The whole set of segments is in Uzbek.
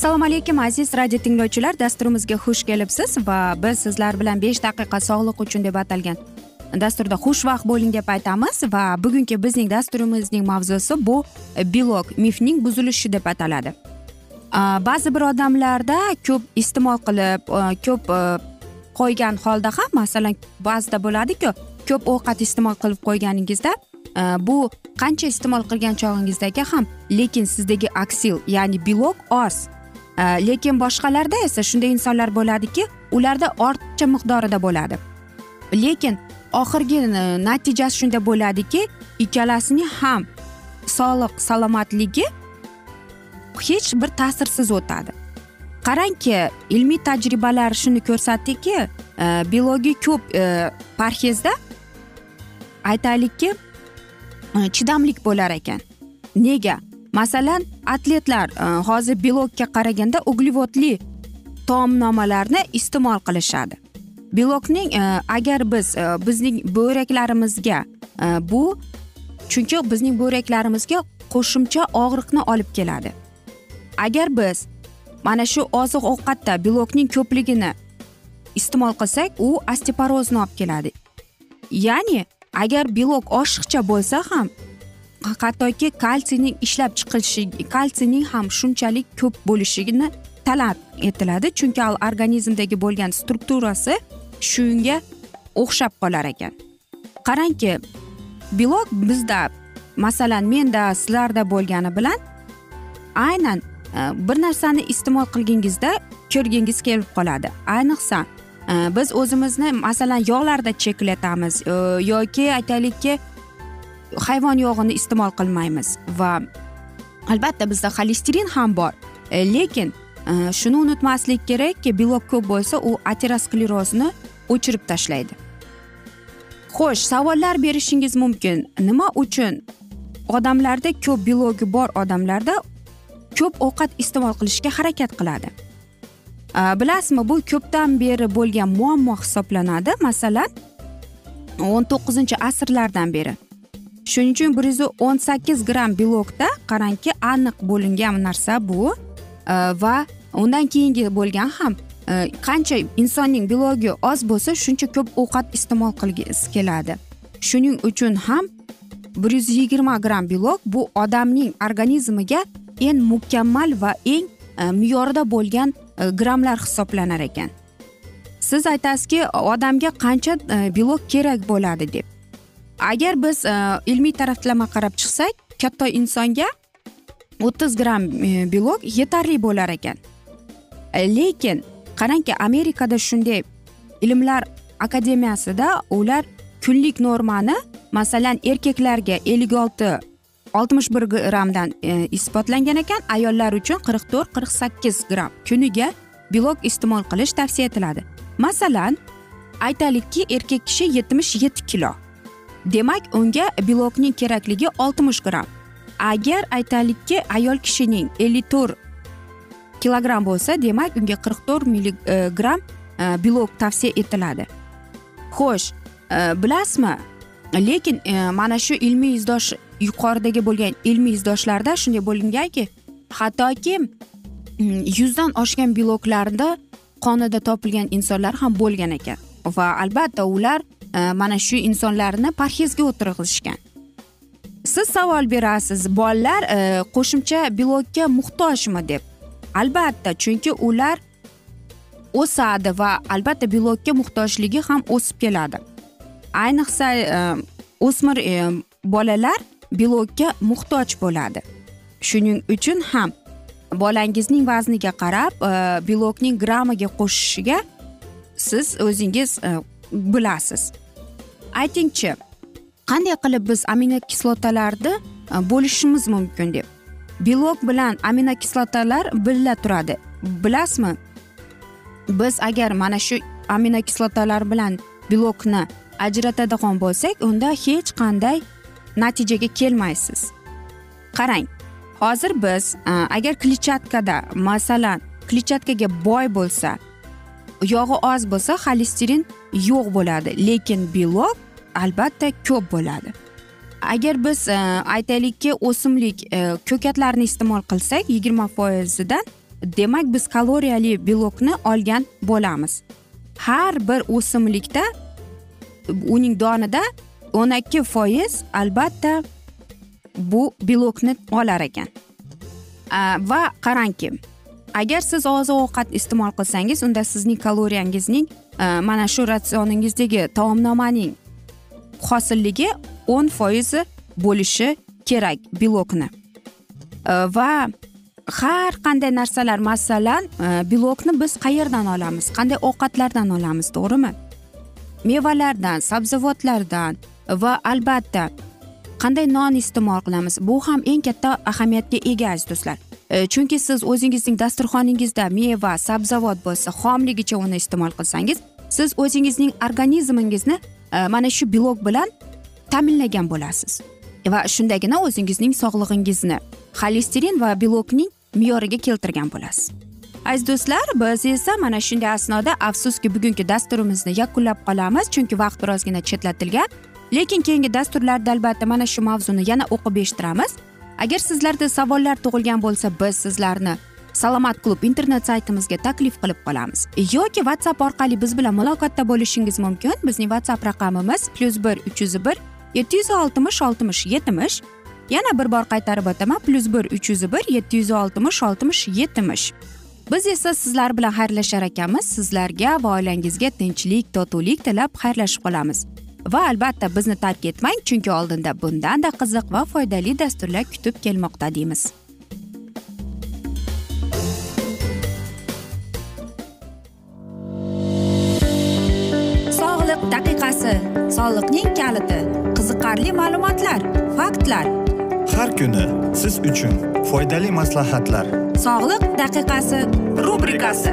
assalomu alaykum aziz radio tinglovchilar. Dasturimizga xush kelibsiz va biz sizlar bilan besh daqiqa sog'liq uchun deb atalgan dasturda xushvaqt bo'ling deb aytamiz va bugungi bizning dasturimizning mavzusi bu belok mifning buzilishi deb ataladi. Ba'zi bir odamlarda ko'p iste'mol qilib ko'p qo'ygan holda ham masalan ba'zida bo'ladiku ko'p ovqat iste'mol qilib qo'yganingizda e, bu qancha iste'mol qilgan chog'ingizdagi ham lekin sizdagi aksil ya'ni belok oz. E, lekin boshqalarda esa shunday insonlar bo'ladiki ularda ortiqcha miqdorida bo'ladi. Lekin oxirgi e, natijasi shunda bo'ladiki ikkalasining ham sog'liq salomatligi hech bir ta'sirsiz o'tadi. Qarangki ilmiy tajribalar shuni ko'rsatdiki e, biologik ko'p e, parhezda aytaylikki e, chidamlik bo'lar ekan. Nega? Masalan atletlar hozir belokka qaraganda uglevodli taomnomalarni iste'mol qilishadi. Belokning agar biz bizning buyraklarimizga bu chunki bizning buyraklarimizga qo'shimcha og'riqni olib keladi. Agar biz mana shu oziq ovqatda belokning ko'pligini iste'mol qilsak u osteoporozni olib keladi. Ya'ni agar belok oshiqcha bo'lsa ham hattoki kalsiyning ishlab chiqilishi kalsiyning ham shunchalik ko'p bo'lishini talab etiladi. Chunki organizmdagi bo'lgan strukturasi shunga o'xshab qolar ekan. Qarangki belok bizda masalan menda sizlarda bo'lgani bilan aynan Э, bir narsani iste'mol qilgingizda ko'rgingiz kelib qoladi. Ayniqsa e, biz o'zimizni masalan yog'larda cheklatamiz e, yoki aytaylikki hayvon yog'ini iste'mol qilmaymiz va albatta bizda xolesterin ham bor. E, lekin shuni unutmaslik kerakki belok ko'p bo'lsa u aterosklerozni o'chirib tashlaydi. Xo'sh savollar berishingiz mumkin. Nima uchun odamlarda ko'p belogi bor odamlarda ko'p ovqat iste'mol qilishga harakat qiladi. Bilasizmi bu ko'pdan beri bo'lgan muammo hisoblanadi. Masalan o'n to'qqizinchi asrlardan beri. Shuning uchun bir yuz o'n sakkiz gramm belokda qarangki aniq bo'lingan narsa bu. Va undan keyingi bo'lgan ham e, qancha insonning belogi oz bo'lsa shuncha ko'p ovqat iste'mol qilgisi keladi. Shuning uchun ham bir yuz yigirma gramm belok bu odamning organizmiga eng mukammal va eng e, me'yorida bo'lgan e, grammlar hisoblanar ekan. Siz aytasizki odamga qancha e, belok kerak bo'ladi deb. Agar biz ilmiy taraflama qarab chiqsak katta insonga o'ttiz gramm belok yetarli bo'lar ekan. Lekin qarangki amerikada shunday ilmlar akademiyasida ular kunlik normani masalan erkaklarga ellik olti oltmish bir grammdan e, isbotlangan ekan. Ayollar uchun qirq to'rt qirq sakkiz gramm kuniga belok iste'mol qilish tavsiya etiladi. Masalan aytaylikki erkak kishi yetmish yetti kilo. Demak unga belokning kerakligi oltmish gramm agar aytaylikki ayol kishining ellik to'rt kilogramm bo'lsa demak unga qirq to'rt milligramm e, e belok tavsiya etiladi. Xo'sh e, bilasizmi? Lekin e, mana shu ilmiy izdosh yuqoridagi bo'lgan ilmiy izdoshlarda shunday bo'linganki hattoki mm, yuzdan oshgan beloklarni qonida topilgan insonlar ham bo'lgan ekan. Va albatta ular e, mana shu insonlarni parhezga o'tirg'izishgan siz savol berasiz bolalar e, qo'shimcha belokka muhtojmi deb? Albatta chunki ular o'sadi va albatta belokka muhtojligi ham o'sib keladi. Ayniqsa e, o'smir e, bolalar belokka muhtoj bo'ladi. Shuning uchun ham bolangizning vazniga qarab e, belokning grammiga qo'shishiga siz o'zingiz e, bilasiz. Aytingchi qanday qilib biz aminokislotalarni e, bo'lishimiz mumkin deb? Belok bilan aminokislotalar birga turadi. Bilasizmi? Biz agar mana shu aminokislotalar bilan belokni ajratadigan bo'lsak unda hech qanday natijaga kelmaysiz. Qarang hozir biz agar kletchatkada masalan kletchatkaga boy bo'lsa yog'i oz bo'lsa xolesterin yo'q bo'ladi. Lekin belok albatta ko'p bo'ladi. Agar biz aytaylikki o'simlik ko'katlarini ko'katlarni iste'mol qilsak yigirma foizidan demak biz kaloriyali belokni olgan bo'lamiz. Har bir o'simlikda uning donida o'n ikki foiz albatta bu belokni olar ekan. Va qarangki agar siz oziq ovqat iste'mol qilsangiz unda sizning kaloriyangizning mana shu ratsioningizdagi taomnomaning hosilligi o'n foizi bo'lishi kerak belokni va har qanday narsalar masalan belokni biz qayerdan olamiz? Qanday ovqatlardan olamiz to'g'rimi? Mevalardan sabzavotlardan va albatta. Qanday non iste'mol qilamiz? Bu ham eng katta ahamiyatga ega aziz do'stlar. E, chunki siz o'zingizning dasturxoningizda meva sabzavot bo'lsa xomligicha uni iste'mol qilsangiz siz o'zingizning organizmingizni e, mana shu belok bilan ta'minlagan bo'lasiz. Va shundagina o'zingizning sog'lig'ingizni xolesterin va belokning me'yoriga keltirgan bo'lasiz. Aziz do'stlar biz esa mana shunday asnoda afsuski bugungi dasturimizni yakunlab qolamiz chunki vaqt birozgina chetlatilgan. Lekin keyingi dasturlarda albatta mana shu mavzuni yana o'qib eshittiramiz. Agar sizlarda savollar tug'ilgan bo'lsa biz sizlarni salomat klub internet saytimizga taklif qilib qolamiz. Yoki whatsapp orqali biz bilan muloqotda bo'lishingiz mumkin. Bizning whatsapp raqamimiz plyus bir uch yuz bir yetti yuz oltmish oltmish yetmish. Yana bir bor qaytarib o'taman plyus bir uch yuz bir yetti yuz oltmish oltmish yetmish. Biz esa sizlar bilan xayrlashar ekanmiz. Sizlarga va oilangizga tinchlik totuvlik tilab xayrlashib qolamiz. Va albatta bizni tark etmang chunki oldinda bundanda qiziq va foydali dasturlar kutib kelmoqda deymiz. Sog'liq daqiqasi soliqning kaliti qiziqarli ma'lumotlar faktlar. Har kuni siz uchun foydali maslahatlar. Sog'liq daqiqasi rubrikasi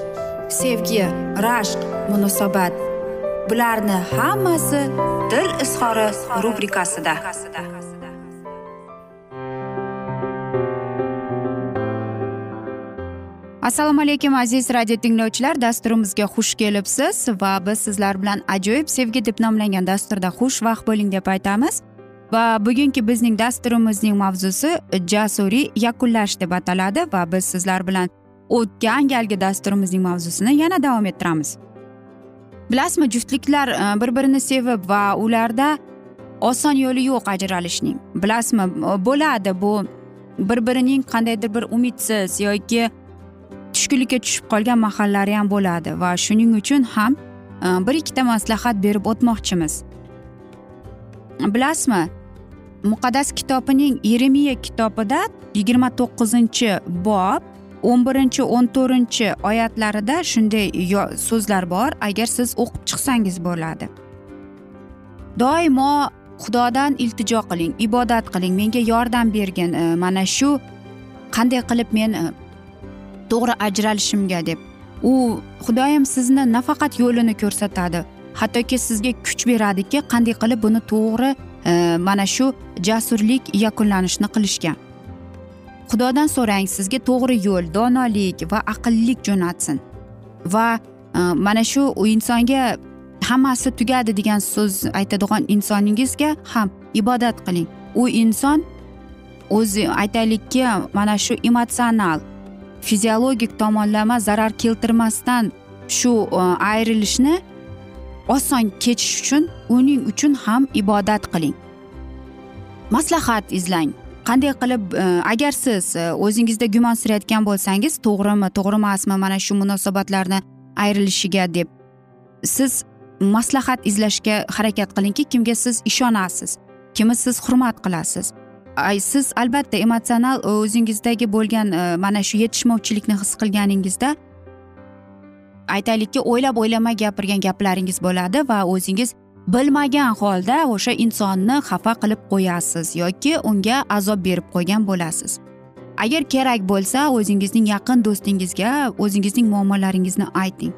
sevgi rashq munosabat. Bularni hammasi dil izhori rubrikasida. Assalomu alaykum aziz radio tinglovchilar. Dasturimizga xush kelibsiz va biz sizlar bilan ajoyib sevgi deb nomlangan dasturda xushvaqt bo'ling deb aytamiz. Va bugungi bizning dasturimizning mavzusi jasuriy yakunlash deb ataladi va biz sizlar bilan o'tgan galgi dasturimizning mavzusini yana davom ettiramiz. Bilasizmi juftliklar e, bir birini sevib va ularda oson yo'li yo'q ajralishning. Bilasizmi e, bo'ladi bu bir birining qandaydir bir umidsiz yoki tushkunlikka tushib qolgan mahallari ham bo'ladi va shuning uchun ham e, bir ikkita maslahat berib o'tmoqchimiz. Bilasizmi muqaddas kitobining yeremiya kitobida yigirma to'qqizinchi bob o'n birinchi o'n to'rtinchi oyatlarida shunday so'zlar bor agar siz o'qib chiqsangiz bo'ladi. Doimo xudodan iltijo qiling ibodat qiling menga yordam bergin e, mana shu qanday qilib men e, to'g'ri ajralishimga deb. U xudoyim sizni nafaqat yo'lini ko'rsatadi hattoki sizga kuch beradiki qanday qilib buni to'g'ri e, mana shu jasurlik yakunlanishini qilishga xudodan so'rang sizga to'g'ri yo'l donolik va aqllik jo'natsin. Va e, mana shu insonga hammasi tugadi degan so'z aytadigan insoningizga ham ibodat qiling. U inson o'zi aytaylikki mana shu emotsional fiziologik tomonlama zarar keltirmasdan shu e, ayrilishni oson kechish uchun uning uchun ham ibodat qiling. Maslahat izlang. Qanday qilib e, agar siz e, o'zingizda o'zingizda gumonsirayotgan bo'lsangiz to'g'rimi to'g'ri emasmi mana shu munosabatlarni ayrilishiga deb siz maslahat izlashga harakat qilingki kimga siz ishonasiz kimni siz hurmat qilasiz. Ay siz albatta emotsional e, o'zingizdagi bo'lgan mana shu yetishmovchilikni his qilganingizda aytaylikki o'ylab o'ylamay gapirgan gaplaringiz bo'ladi va o'zingiz bilmagan holda o'sha insonni xafa qilib qo'yasiz yoki unga azob berib qo'ygan bo'lasiz. Agar kerak bo'lsa o'zingizning yaqin do'stingizga o'zingizning muammolaringizni ayting.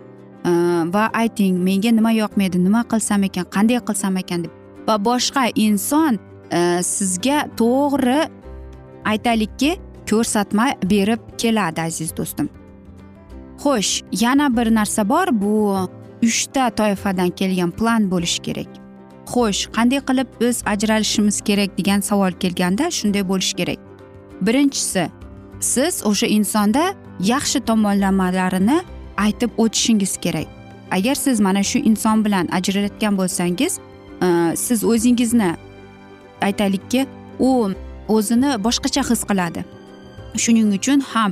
Va ayting menga nima yoqmaydi nima qilsam ekan qanday qilsam ekan deb. Va boshqa inson e, sizga to'g'ri aytaylikki ko'rsatma berib keladi aziz do'stim. Xo'sh yana bir narsa bor bu uchta toifadan kelgan plan bo'lishi kerak. Xo'sh qanday qilib biz ajralishimiz kerak degan savol kelganda shunday bo'lishi kerak. Birinchisi siz o'sha insonda yaxshi tomonlamalarini aytib o'tishingiz kerak. Agar siz mana shu inson bilan ajralayotgan bo'lsangiz e, siz o'zingizni aytaylikki u o'zini boshqacha his qiladi. Shuning uchun ham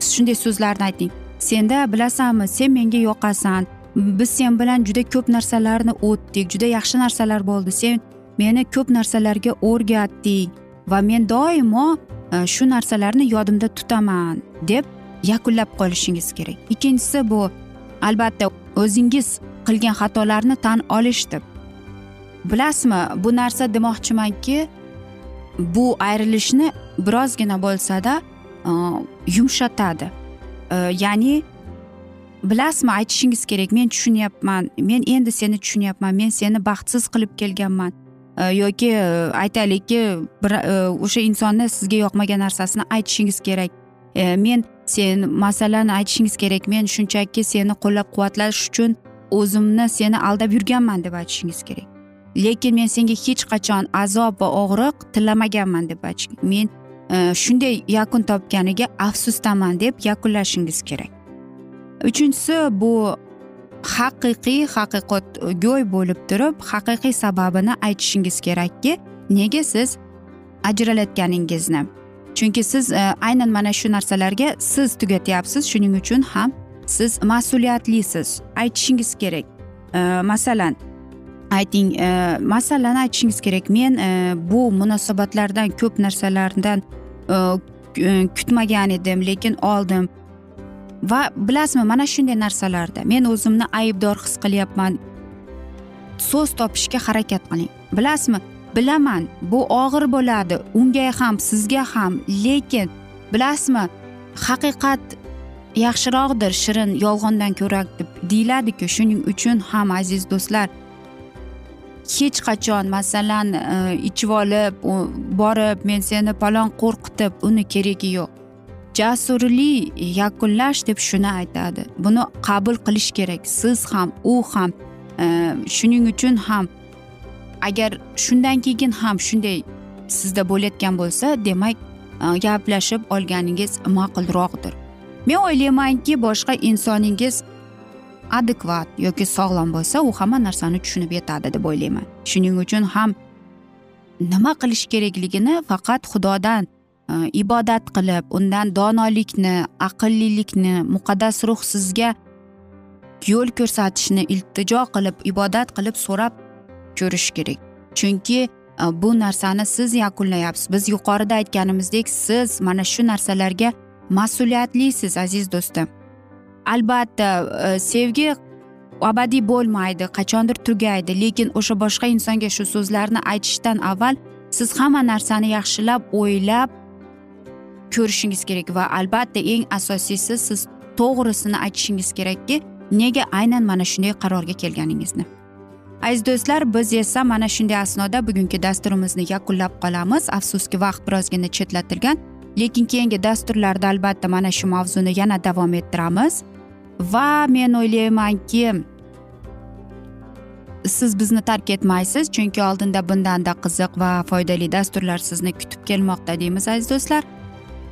shunday so'zlarni ayting. Senda bilasanmi sen menga yoqasan. Biz sen bilan juda ko'p narsalarni o'tdik juda yaxshi narsalar bo'ldi. Sen meni ko'p narsalarga o'rgatding va men doimo e, shu narsalarni yodimda tutaman deb yakunlab qolishingiz kerak. Ikkinchisi bu. Albatta o'zingiz qilgan xatolarni tan olish deb bilasizmi bu narsa demoqchimanki bu ayrilishni birozgina bo'lsada e, yumshatadi. Э, ya'ni bilasizmi aytishingiz kerak men tushunyapman men endi seni tushunyapman men seni baxtsiz qilib kelganman. Э, yoki э, aytaylikki bir o'sha insonni sizga yoqmagan narsasini aytishingiz kerak. Men sen masalan aytishingiz kerak men shunchaki seni qo'llab quvvatlash uchun o'zimni seni aldab yurganman deb aytishingiz kerak. Lekin men senga hech qachon azob va og'riq tilamaganman deb men Э, shunday yakun topganiga afsusdaman deb yakunlashingiz kerak. Uchinchisi bu haqiqiy haqiqatgo'y bo'lib turib haqiqiy sababini aytishingiz kerakki nega siz ajralayotganingizni. Chunki siz e, aynan mana shu narsalarga siz tugatyapsiz shuning uchun ham siz mas'uliyatlisiz. Aytishingiz kerak. E, masalan ayting e, masalani aytishingiz kerak men e, bu munosabatlardan ko'p narsalardan e, kutmagan edim lekin oldim. Va bilasizmi mana shunday narsalarda men o'zimni aybdor his qilyapman. So'z topishga harakat qiling. Bilasizmi bilaman bu og'ir bo'ladi unga ham sizga ham lekin bilasizmi haqiqat yaxshiroqdir shirin yolg'ondan ko'ra deb deyiladiku shuning uchun ham aziz do'stlar hech qachon masalan e, ichib olib borib men seni palon qo'rqitib uni keragi yo'q. Jasurlik yakunlash deb shuni aytadi. Buni qabul qilish kerak. Siz ham u ham e, shuning uchun ham agar shundan keyin ham shunday sizda bo'layotgan bo'lsa demak e, gaplashib olganingiz ma'qulroqdir. Men o'ylaymanki boshqa insoningiz adekvat yoki sog'lom bo'lsa u hamma narsani tushunib yetadi deb o'ylayman. Shuning uchun ham nima qilish kerakligini faqat xudodan e, ibodat qilib undan donolikni aqllilikni muqaddas ruh sizga yo'l ko'rsatishni iltijo qilib ibodat qilib so'rab ko'rish kerak. Chunki e, bu narsani siz yakunlayapsiz. Biz yuqorida aytganimizdek siz mana shu narsalarga mas'uliyatlisiz aziz do'stim. Albatta e, sevgi abadiy bo'lmaydi qachondir tugaydi lekin o'sha boshqa insonga shu so'zlarni aytishdan avval siz hamma narsani yaxshilab o'ylab ko'rishingiz kerak va albatta eng asosiysi siz to'g'risini aytishingiz kerakki nega aynan mana shunday qarorga kelganingizni. Aziz do'stlar biz esa mana shunday asnoda bugungi dasturimizni yakunlab qolamiz. Afsuski vaqt birozgina chetlatilgan lekin keyingi dasturlarda albatta mana shu mavzuni yana davom ettiramiz. Va men o'ylaymanki siz bizni tark etmaysiz chunki oldinda bundanda qiziq va foydali dasturlar sizni kutib kelmoqda deymiz aziz do'stlar.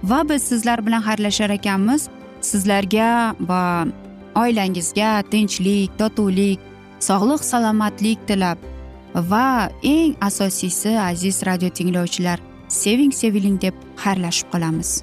Va biz sizlar bilan xayrlashar ekanmiz. Sizlarga va oilangizga tinchlik totuvlik sog'lik salomatlik tilab. Va eng asosiysi aziz radio tinglovchilar seving seviling deb xayrlashib qolamiz.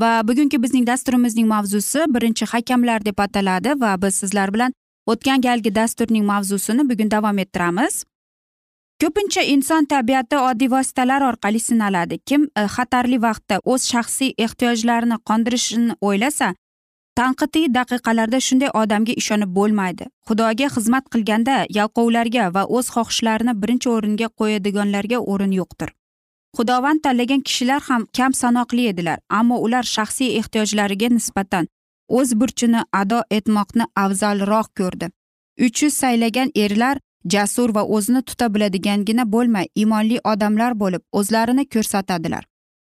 Va bugungi bizning dasturimizning mavzusi birinchi hakamlar deb ataladi va biz sizlar bilan o'tgan galgi dasturning mavzusini bugun davom ettiramiz. Ko'pincha inson tabiati oddiy vositalar orqali sinaladi. Kim e, xatarli vaqtda o'z shaxsiy ehtiyojlarini qondirishini o'ylasa tanqidiy daqiqalarda shunday odamga ishonib bo'lmaydi. Xudoga xizmat qilganda yalqovlarga va o'z xohishlarini birinchi o'ringa qo'yadiganlarga o'rin yo'qdir. Xudovand tanlagan kishilar ham kam sanoqli edilar ammo ular shaxsiy ehtiyojlariga nisbatan o'z burchini ado etmoqni afzalroq ko'rdi. Uch yuz saylagan erlar jasur va o'zini tuta biladigangina bo'lmay iymonli odamlar bo'lib o'zlarini ko'rsatadilar.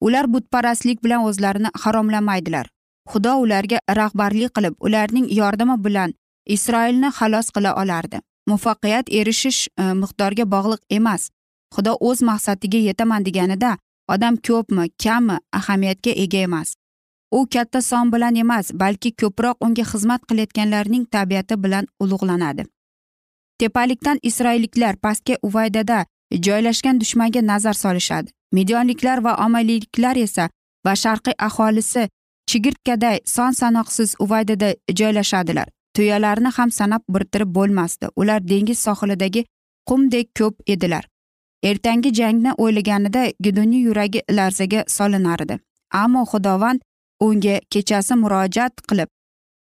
Ular butparastlik bilan o'zlarini haromlamaydilar. Xudo ularga rahbarlik qilib ularning yordami bilan isroilni xalos qila olardi. Muvaffaqiyat erishish e, miqdorga bog'liq emas. Xudo o'z maqsadiga yetaman deganida odam ko'pmi kammi ahamiyatga ega emas. U katta son bilan emas balki ko'proq unga xizmat qilayotganlarning tabiati bilan ulug'lanadi. Tepalikdan isroilliklar pastga uvaydada joylashgan dushmanga nazar solishadi. Midyonliklar va omaliyliklar esa va sharqiy aholisi chigirtkaday son sanoqsiz uvaydada joylashadilar. Tuyalarni ham sanab birtirib bo'lmasdi. Ular dengiz sohilidagi qumdek ko'p edilar. Ertangi jangni o'ylaganida gidunning yuragi larzaga solinardi ammo xudovand unga kechasi murojaat qilib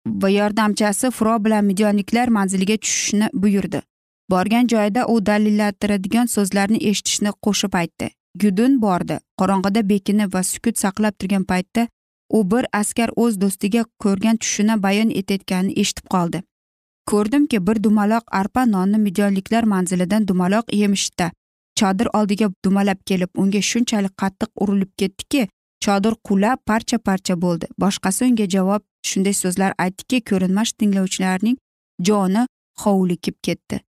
va yordamchisi furo bilan midyoniklar manziliga tushishni buyurdi. Borgan joyida u dalillantiradigan so'zlarni eshitishni qo'shib aytdi. Gudun bordi. Qorong'ida bekinib va sukut saqlab turgan paytda u bir askar o'z do'stiga ko'rgan tushini bayon etayotganini eshitib qoldi. Ko'rdimki bir dumaloq arpa nonni midyonliklar manzilidan dumaloq yemishda chodir oldiga dumalab kelib unga shunchalik qattiq urilib ketdiki chodir qulab parcha parcha bo'ldi. Boshqasi unga javob shunday so'zlar aytdiki ko'rinmas tinglovchilarning joni hovlikib ketdi.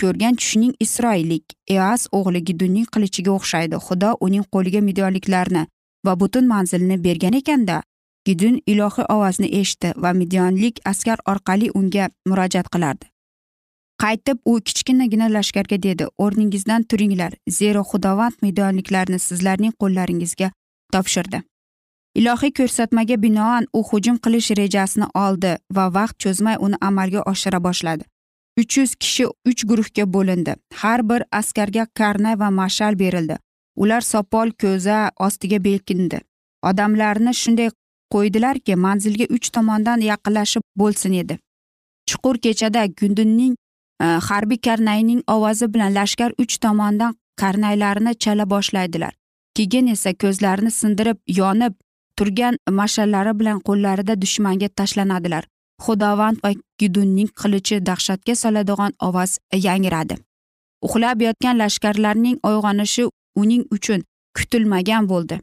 Ko'rgan tushining isroillik eas o'g'li gidunning qilichiga o'xshaydi. Xudo uning qo'liga midyonliklarni va butun manzilni bergan ekanda. Gidun ilohiy ovozni eshitdi va midyonlik askar orqali unga murojaat qilardi. Qaytib u kichkinagina lashkarga dedi o'rningizdan turinglar. Zero xudovand midyonliklarni sizlarning qo'llaringizga topshirdi. Ilohiy ko'rsatmaga binoan u hujum qilish rejasini oldi va vaqt cho'zmay uni amalga oshira boshladi. Uch yuz kishi uch guruhga bo'lindi. Har bir askarga karnay va mashal berildi. Ular sopol ko'za ostiga bekindi odamlarni shunday qo'ydilarki manzilga uch tomondan yaqinlashib bo'lsin edi. Chuqur kechada gundunning Э, harbiy karnayning ovozi bilan lashkar uch tomondan karnaylarini chala boshlaydilar. Keyin esa ko'zlarini sindirib yonib turgan mashallari bilan qo'llarida dushmanga tashlanadilar. Xudovand va gidunning qilichi dahshatga soladigan ovoz yangradi. Uxlab yotgan lashkarlarning uyg'onishi uning uchun kutilmagan bo'ldi.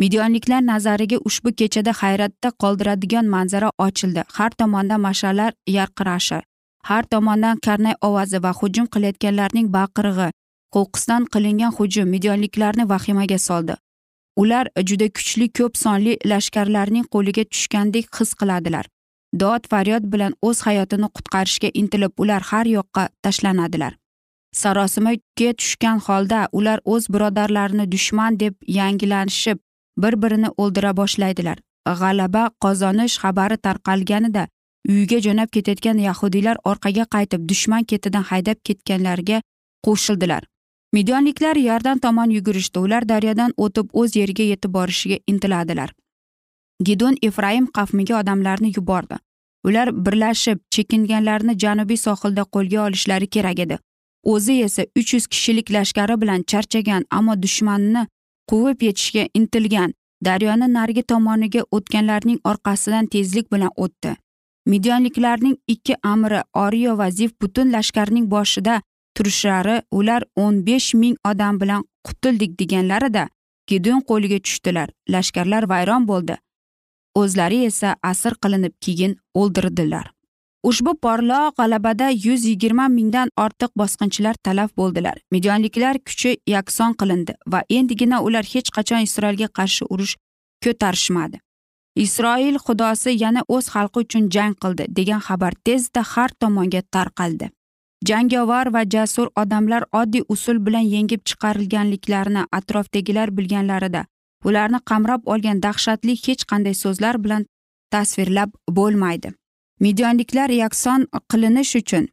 Midyonliklar nazariga ushbu kechada hayratda qoldiradigan manzara ochildi. Har tomonda mash'allar yarqirashi har tomondan karnay ovozi va hujum qilayotganlarning baqirig'i qo'qqisdan qilingan hujum midyonliklarni vahimaga soldi. Ular juda kuchli ko'p sonli lashkarlarning qo'liga tushgandek his qiladilar. Dod faryod bilan o'z hayotini qutqarishga intilib ular har yoqqa tashlanadilar. Sarosimaga tushgan holda ular o'z birodarlarini dushman deb yangilanishib bir birini o'ldira boshlaydilar. G'alaba qozonish xabari tarqalganida uyiga jo'nab ketayotgan yahudiylar orqaga qaytib dushman ketidan haydab ketganlarga qo'shildilar. Midyonliklar yordan tomon yugurishdi. Ular daryodan o'tib o'z yeriga yetib borishiga intiladilar. Gidon efraim qavmiga odamlarni yubordi. Ular birlashib chekinganlarni janubiy sohilda qo'lga olishlari kerak edi. O'zi esa uch yuz kishilik lashkari bilan charchagan ammo dushmanni quvib yetishga intilgan daryoni narigi tomoniga o'tganlarning orqasidan tezlik bilan o'tdi. Midyonliklarning ikki amri oriyo va zif butun lashkarning boshida turishlari ular o'n besh ming odam bilan qutuldik deganlarida gideon qo'liga tushdilar. Lashkarlar vayron bo'ldi. O'zlari esa asir qilinib keyin o'ldirdilar ushbu porloq g'alabada yuz yigirma mingdan ortiq bosqinchilar talaf bo'ldilar. Midyonliklar kuchi yakson qilindi va endigina ular hech qachon isroilga qarshi urush ko'tarishmadi. Isroil xudosi yana o'z xalqi uchun jang qildi degan xabar tezda har tomonga tarqaldi. Jangovar va jasur odamlar oddiy usul bilan yengib chiqarilganliklarini atrofdagilar bilganlarida ularni qamrab olgan dahshatli hech qanday so'zlar bilan tasvirlab bo'lmaydi. Midyonliklar yakson qilinish uchun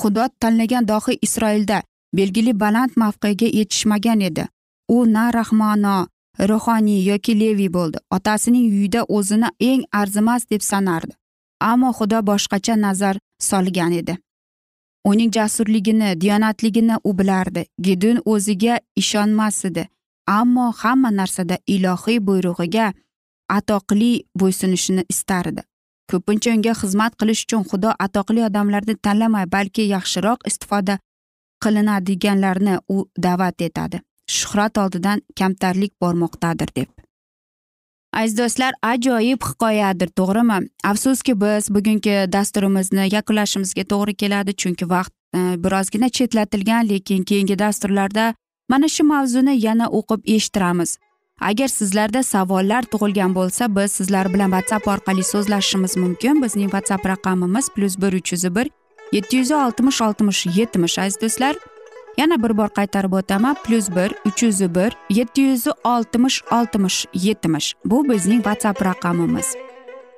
xudo tanlagan dohiy isroilda belgili baland mavqega yetishmagan edi. U na rahmono ruhoniy yoki leviy bo'ldi. Otasining uyida o'zini eng arzimas deb sanardi. Ammo xudo boshqacha nazar solgan edi. Uning jasurligini diyonatligini u bilardi. Gidun o'ziga ishonmas edi. Ammo hamma narsada ilohiy buyrug'iga atoqli bo'ysunishini istardi. Ko'pincha unga xizmat qilish uchun xudo atoqli odamlarni tanlamay balki yaxshiroq istifoda qilinadiganlarni u da'vat etadi. Shuhrat oldidan kamtarlik bormoqdadir deb. Aziz do'stlar ajoyib hikoyadir to'g'rimi? Afsuski biz bugungi dasturimizni yakunlashimizga to'g'ri keladi chunki vaqt e, birozgina chetlatilgan lekin keyingi dasturlarda mana shu mavzuni yana o'qib eshittiramiz. Agar sizlarda savollar tug'ilgan bo'lsa biz sizlar bilan whatsapp orqali so'zlashishimiz mumkin. Bizning whatsapp raqamimiz plyus bir uch yuz bir yetti yuz oltmish oltmish yetmish aziz do'stlar. Yana bir bor qaytarib o'taman. Plyus bir uch yuz bir yetti yuz oltmish oltmish yetmish. Bu bizning whatsapp raqamimiz.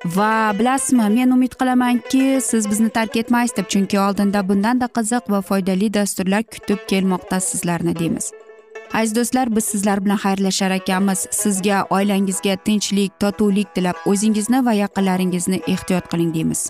Va bilasizmi men umid qilamanki siz bizni tark etmaysiz deb chunki oldinda bundanda qiziq va foydali dasturlar kutib kelmoqda sizlarni deymiz. Aziz do'stlar biz sizlar bilan xayrlashar ekanmiz. Sizga oilangizga tinchlik totuvlik tilab o'zingizni va yaqinlaringizni ehtiyot qiling deymiz.